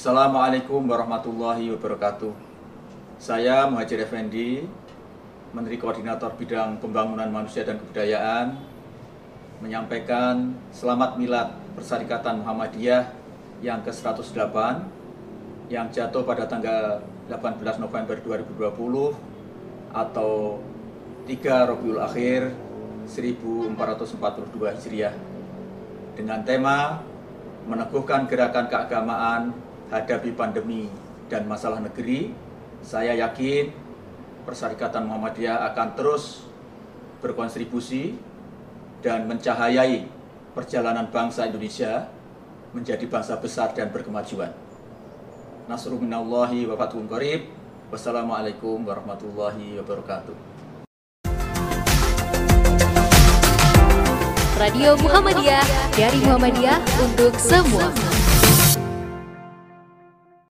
Assalamualaikum warahmatullahi wabarakatuh. Saya Muhajir Effendi, Menteri Koordinator Bidang Pembangunan Manusia dan Kebudayaan, menyampaikan selamat milad Persyarikatan Muhammadiyah yang ke-108 yang jatuh pada tanggal 18 November 2020 atau 3 Rabiul Akhir 1442 Hijriah dengan tema meneguhkan gerakan keagamaan hadapi pandemi dan masalah negeri, saya yakin Persyarikatan Muhammadiyah akan terus berkontribusi dan mencahayai perjalanan bangsa Indonesia menjadi bangsa besar dan berkemajuan. Nasrul minallahi wa fathun qarib. Wassalamualaikum warahmatullahi wabarakatuh. Radio Muhammadiyah dari Muhammadiyah untuk semua.